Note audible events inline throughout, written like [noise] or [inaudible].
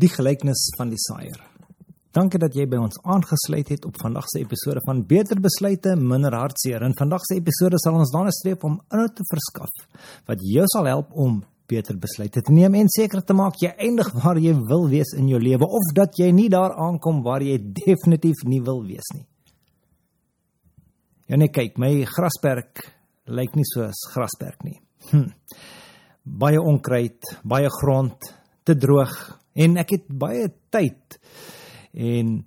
die gelykenis van die saaier. Dankie dat jy by ons aangesluit het op vandag se episode van Beter Besluite, Minder Hartseer. In vandag se episode sal ons daarna streef om inhoud te verskaf wat jou sal help om beter besluite te neem en seker te maak jy eindig waar jy wil wees in jou lewe of dat jy nie daar aankom waar jy [laughs] definitief nie wil wees nie. Ja nee, kyk, my grasperk lyk nie soos grasperk nie. Hm. Baie onkruid, baie grond, te droog en ek het baie tyd en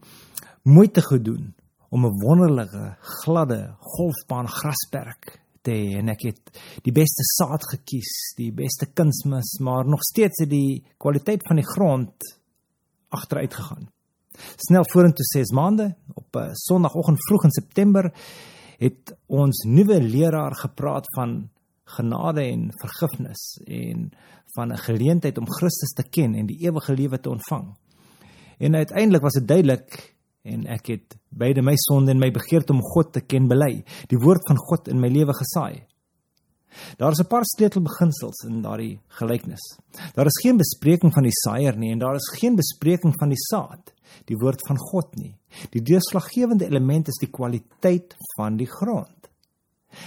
moeite gedoen om 'n wonderlike, gladde golfbaan grasperk te hê en ek het die beste saad gekies, die beste kunsmis, maar nog steeds het die kwaliteit van die grond agteruit gegaan. Snel vorentoe 6 maande op 'n Sondagoggend vroeg in September het ons nuwe leraar gepraat van genade en vergifnis en van 'n geleentheid om Christus te ken en die ewige lewe te ontvang. En uiteindelik was dit duidelik en ek het beide my sonde en my begeerte om God te ken bely, die woord van God in my lewe gesaai. Daar is 'n paar sleutelbeginsels in daardie gelykenis. Daar is geen bespreking van die saaier nie en daar is geen bespreking van die saad, die woord van God nie. Die deurslaggewende element is die kwaliteit van die grond.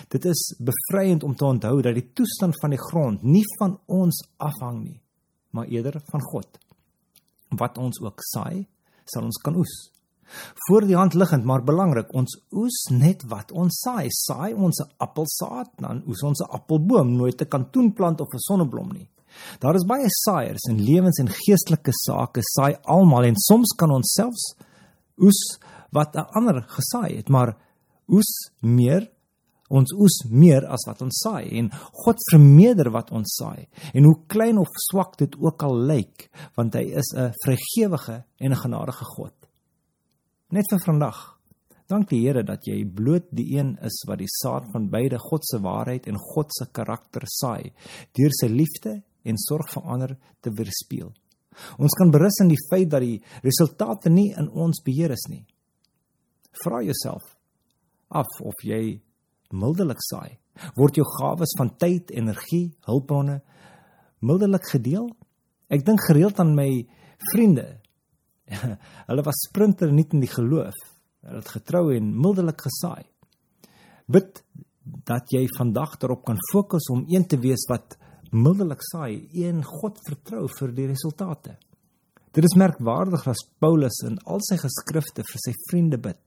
Dit is bevryend om te onthou dat die toestand van die grond nie van ons afhang nie, maar eerder van God. Wat ons ook saai, sal ons kan oes. Voor die hand liggend, maar belangrik, ons oes net wat ons saai. Saai ons 'n appelsaad, dan oes ons 'n appelboom, nooit 'n kantoenplant of 'n sonneblom nie. Daar is baie saaiers in lewens en geestelike sake, saai almal en soms kan ons selfs oes wat 'n ander gesaai het, maar oes meer Ons oes meer as wat ons saai en God vermeerder wat ons saai. En hoe klein of swak dit ook al lyk, want hy is 'n vrygewige en 'n genadige God. Net vir vandag. Dank die Here dat jy bloot die een is wat die saad van beide God se waarheid en God se karakter saai deur sy liefde en sorg vir ander te weerspieël. Ons kan berus in die feit dat die resultate nie in ons beheer is nie. Vra jouself af of jy mildelik saai? Word jou gawes van tyd, energie, hulpbronne mildelik gedeel? Ek dink gereeld aan my vriende. [laughs] Hulle was sprinter nie in die geloof. Hulle het getrou en mildelik gesaai. Bid dat jy vandag daarop kan fokus om een te wees wat mildelik saai, een God vertrou vir die resultate. Dit is merkwaardig as Paulus in al sy geskrifte vir sy vriende bid.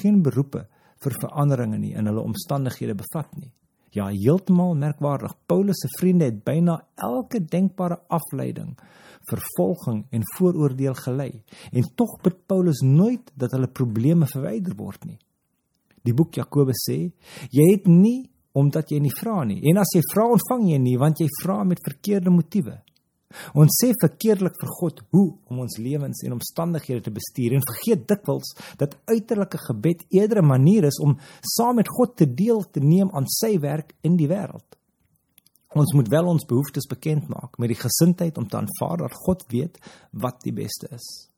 Geen beroepe vir veranderinge nie in hulle omstandighede bevat nie. Ja, heeltemal merkwaardig. Paulus se vriende het byna elke denkbare afleiding, vervolging en vooroordeel gelei en tog bid Paulus nooit dat hulle probleme verwyder word nie. Die boek Jakobus sê, jy het nie omdat jy nie vra nie en as jy vra ontvang jy nie want jy vra met verkeerde motiewe. Ons sê verkeerdelik vir God hoe om ons lewens en omstandighede te bestuur en vergeet dikwels dat uiterlike gebed eerder 'n manier is om saam met God te deel te neem aan sy werk in die wêreld. Ons moet wel ons behoeftes bekend maak met die gesindheid om te aanvaar dat God weet wat die beste is.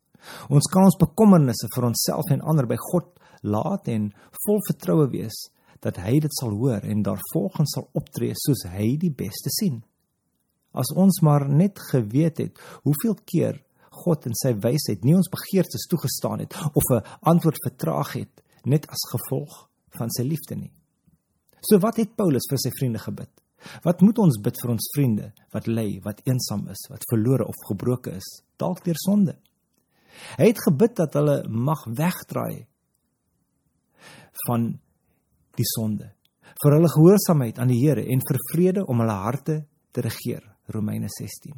Ons kan ons bekommernisse vir onsself en ander by God laat en vol vertroue wees dat hy dit sal hoor en daarvolgens sal optree soos hy die beste sien. As ons maar net geweet het hoeveel keer God in sy wysheid nie ons begeertes toegestaan het of 'n antwoord vertraag het net as gevolg van sy liefde nie. So wat het Paulus vir sy vriende gebid? Wat moet ons bid vir ons vriende wat ly, wat eensaam is, wat verlore of gebroke is, dalk deur sonde? Hy het gebid dat hulle mag wegdraai van die sonde, vir hulle gehoorsaamheid aan die Here en vir vrede om hulle harte te regeer. Romeine 16.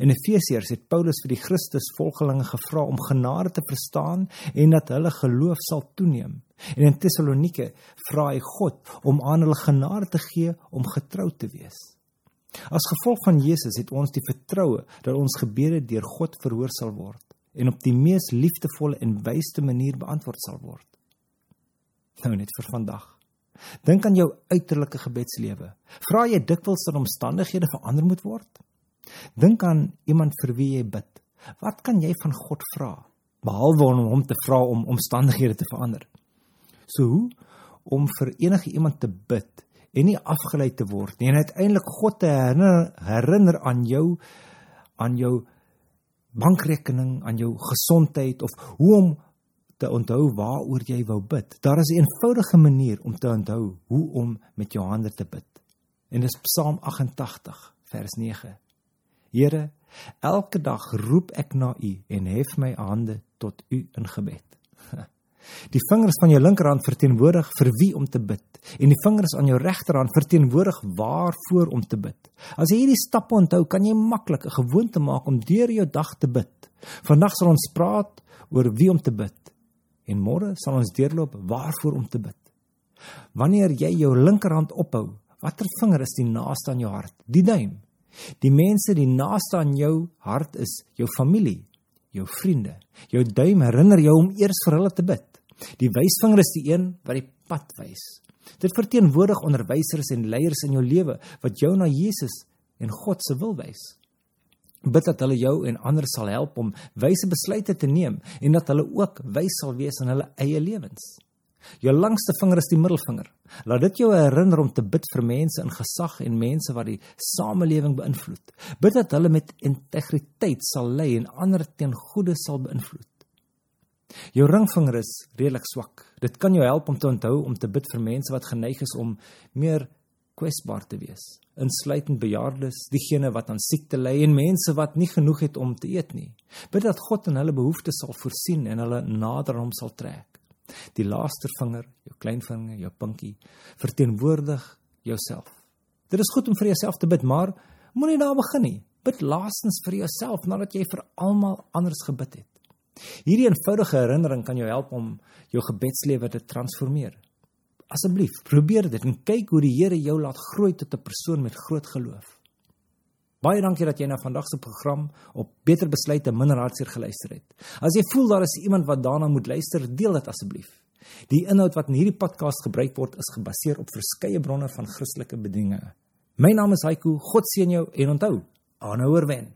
In Efesiërs het Paulus vir die Christusvolgelinge gevra om genade te verstaan en dat hulle geloof sal toeneem. En in Tessalonike vra hy God om aan hulle genade te gee om getrou te wees. As gevolg van Jesus het ons die vertroue dat ons gebede deur God verhoor sal word en op die mees liefdevolle en wysste manier beantwoord sal word. Nou net vir vandag. Dink aan jou uiterlike gebedslewe. Vra jy dikwels dat omstandighede verander moet word? Dink aan iemand vir wie jy bid. Wat kan jy van God vra behalwe om hom te vra om omstandighede te verander? So hoe om vir enige iemand te bid en nie afgelei te word nie en uiteindelik God te herinner, herinner aan jou aan jou bankrekening, aan jou gesondheid of hoe om te onthou waaroor jy wou bid. Daar is 'n eenvoudige manier om te onthou hoe om met jou hande te bid. En dis Psalm 88 vers 9. Here, elke dag roep ek na U en hef my hande tot U in gebed. [laughs] Die vingers van jou linkerhand verteenwoordig vir wie om te bid en die vingers aan jou regterhand verteenwoordig waarvoor om te bid. As jy hierdie stappe onthou, kan jy maklik 'n gewoonte maak om deur jou dag te bid. Vandag sal ons praat oor wie om te bid en môre sal ons deurloop waarvoor om te bid. Wanneer jy jou linkerhand ophou, watter vinger is die naaste aan jou hart? Die duim. Die mense die naaste aan jou hart is jou familie, jou vriende. Jou duim herinner jou om eers vir hulle te bid. Die wysvinger is die een wat die pad wys. Dit verteenwoordig onderwysers en leiers in jou lewe wat jou na Jesus en God se wil wys bid dat hulle jou en ander sal help om wyse besluite te neem en dat hulle ook wys sal wees in hulle eie lewens. Jou langste vinger is die middelvinger. Laat dit jou herinner om te bid vir mense in gesag en mense wat die samelewing beïnvloed. Bid dat hulle met integriteit sal lei en ander ten goeie sal beïnvloed. Jou ringvinger is redelik swak. Dit kan jou help om te onthou om te bid vir mense wat geneig is om meer kwesbaar te wees, insluitend bejaardes, diegene wat aan siekte ly en mense wat nie genoeg het om te eet nie. Bid dat God in hulle behoeftes sal voorsien en hulle nader hom sal trek. Die laaste vinger, jou kleinvinger, jou pinkie, verteenwoordig jouself. Dit is goed om vir jouself te bid, maar moenie daar begin nie. Bid laastens vir jouself nadat jy vir almal anders gebid het. Hierdie eenvoudige herinnering kan jou help om jou gebedslewe te transformeer. Asseblief, probeer dit en kyk hoe die Here jou laat groei tot 'n persoon met groot geloof. Baie dankie dat jy na vandag se program op Beter Besluite Minder Hartseer geluister het. As jy voel daar is iemand wat daarna moet luister, deel dit asseblief. Die inhoud wat in hierdie podcast gebruik word, is gebaseer op verskeie bronne van Christelike bedieninge. My naam is Haiku. God seën jou en onthou, aanhouer wen.